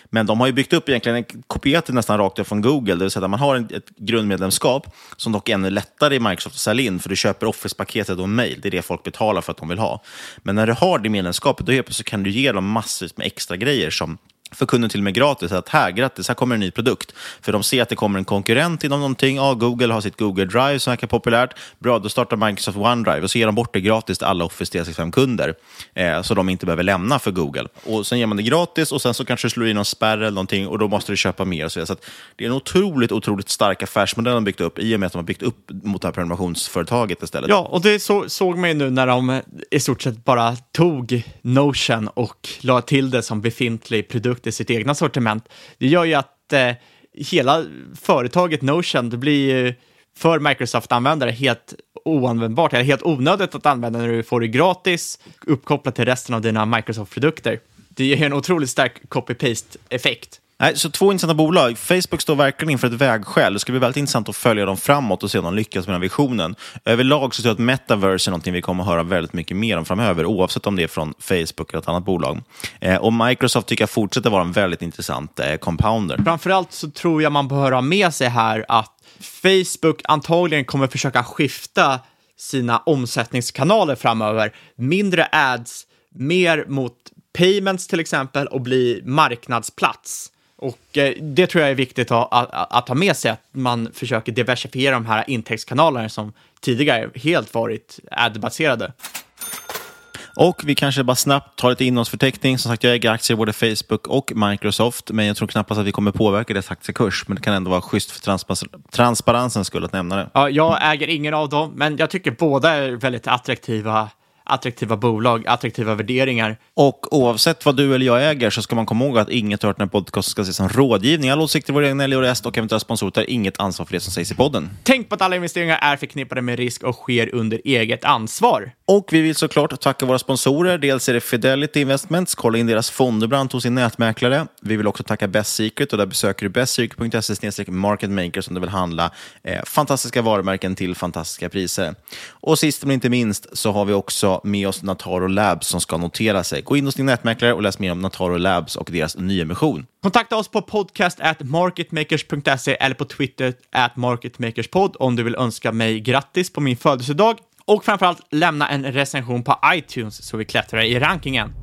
Men de har ju byggt upp egentligen, kopierat det nästan rakt från Google, det vill säga att man har ett grundmedlemskap som dock är ännu lättare i Microsoft att sälja in, för du köper Office-paketet och mail, det är det folk betalar för att de vill ha. Men när du har det medlemskapet, då så kan du ge dem massvis med extra grejer som för kunden till och med gratis att här, grattis, här kommer en ny produkt. För de ser att det kommer en konkurrent inom någonting. Ja, Google har sitt Google Drive som verkar populärt. Bra, då startar Microsoft OneDrive och så ger de bort det gratis till alla Office 365-kunder. Eh, så de inte behöver lämna för Google. Och Sen ger man det gratis och sen så kanske du slår in någon spärr eller någonting och då måste du köpa mer. Och så, så det är en otroligt, otroligt stark affärsmodell de byggt upp i och med att de har byggt upp mot det här prenumerationsföretaget istället. Ja, och det så, såg man ju nu när de i stort sett bara tog Notion och la till det som befintlig produkt produkt i sitt egna sortiment. Det gör ju att eh, hela företaget Notion, det blir ju för Microsoft-användare helt oanvändbart, eller helt onödigt att använda när du får det gratis uppkopplat till resten av dina Microsoft-produkter. Det ger en otroligt stark copy-paste-effekt. Nej, så två intressanta bolag. Facebook står verkligen inför ett vägskäl. Det ska bli väldigt intressant att följa dem framåt och se om de lyckas med den visionen. Överlag så tror jag att metaverse är någonting vi kommer att höra väldigt mycket mer om framöver, oavsett om det är från Facebook eller ett annat bolag. Eh, och Microsoft tycker jag fortsätter vara en väldigt intressant eh, compounder. Framförallt så tror jag man behöver ha med sig här att Facebook antagligen kommer försöka skifta sina omsättningskanaler framöver. Mindre ads, mer mot payments till exempel och bli marknadsplats. Och eh, det tror jag är viktigt att, att, att, ha med sig, att man försöker diversifiera de här intäktskanalerna som tidigare helt varit ad-baserade. Och vi kanske bara snabbt tar lite innehållsförteckning. Som sagt, jag äger aktier i både Facebook och Microsoft, men jag tror knappast att vi kommer påverka deras aktiekurs. Men det kan ändå vara schysst för transpar transparensens skull att nämna det. Ja, jag äger ingen av dem, men jag tycker båda är väldigt attraktiva attraktiva bolag, attraktiva värderingar. Och oavsett vad du eller jag äger så ska man komma ihåg att inget hört när podcast ska ses som rådgivning. Alla åsikter, våra egna eller rest och eventuella sponsorer tar inget ansvar för det som sägs i podden. Tänk på att alla investeringar är förknippade med risk och sker under eget ansvar. Och vi vill såklart tacka våra sponsorer. Dels är det Fidelity Investments. Kolla in deras fonder bland hos sin nätmäklare. Vi vill också tacka Best Secret och där besöker du bestsecret.se marketmakers om du vill handla eh, fantastiska varumärken till fantastiska priser. Och sist men inte minst så har vi också med oss Nataro Labs som ska notera sig. Gå in hos din nätmäklare och läs mer om Nataro Labs och deras nyemission. Kontakta oss på podcast at marketmakers.se eller på Twitter at marketmakerspod om du vill önska mig grattis på min födelsedag och framförallt lämna en recension på iTunes så vi klättrar i rankingen.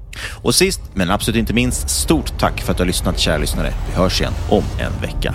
Och sist, men absolut inte minst, stort tack för att du har lyssnat, kära lyssnare. Vi hörs igen om en vecka.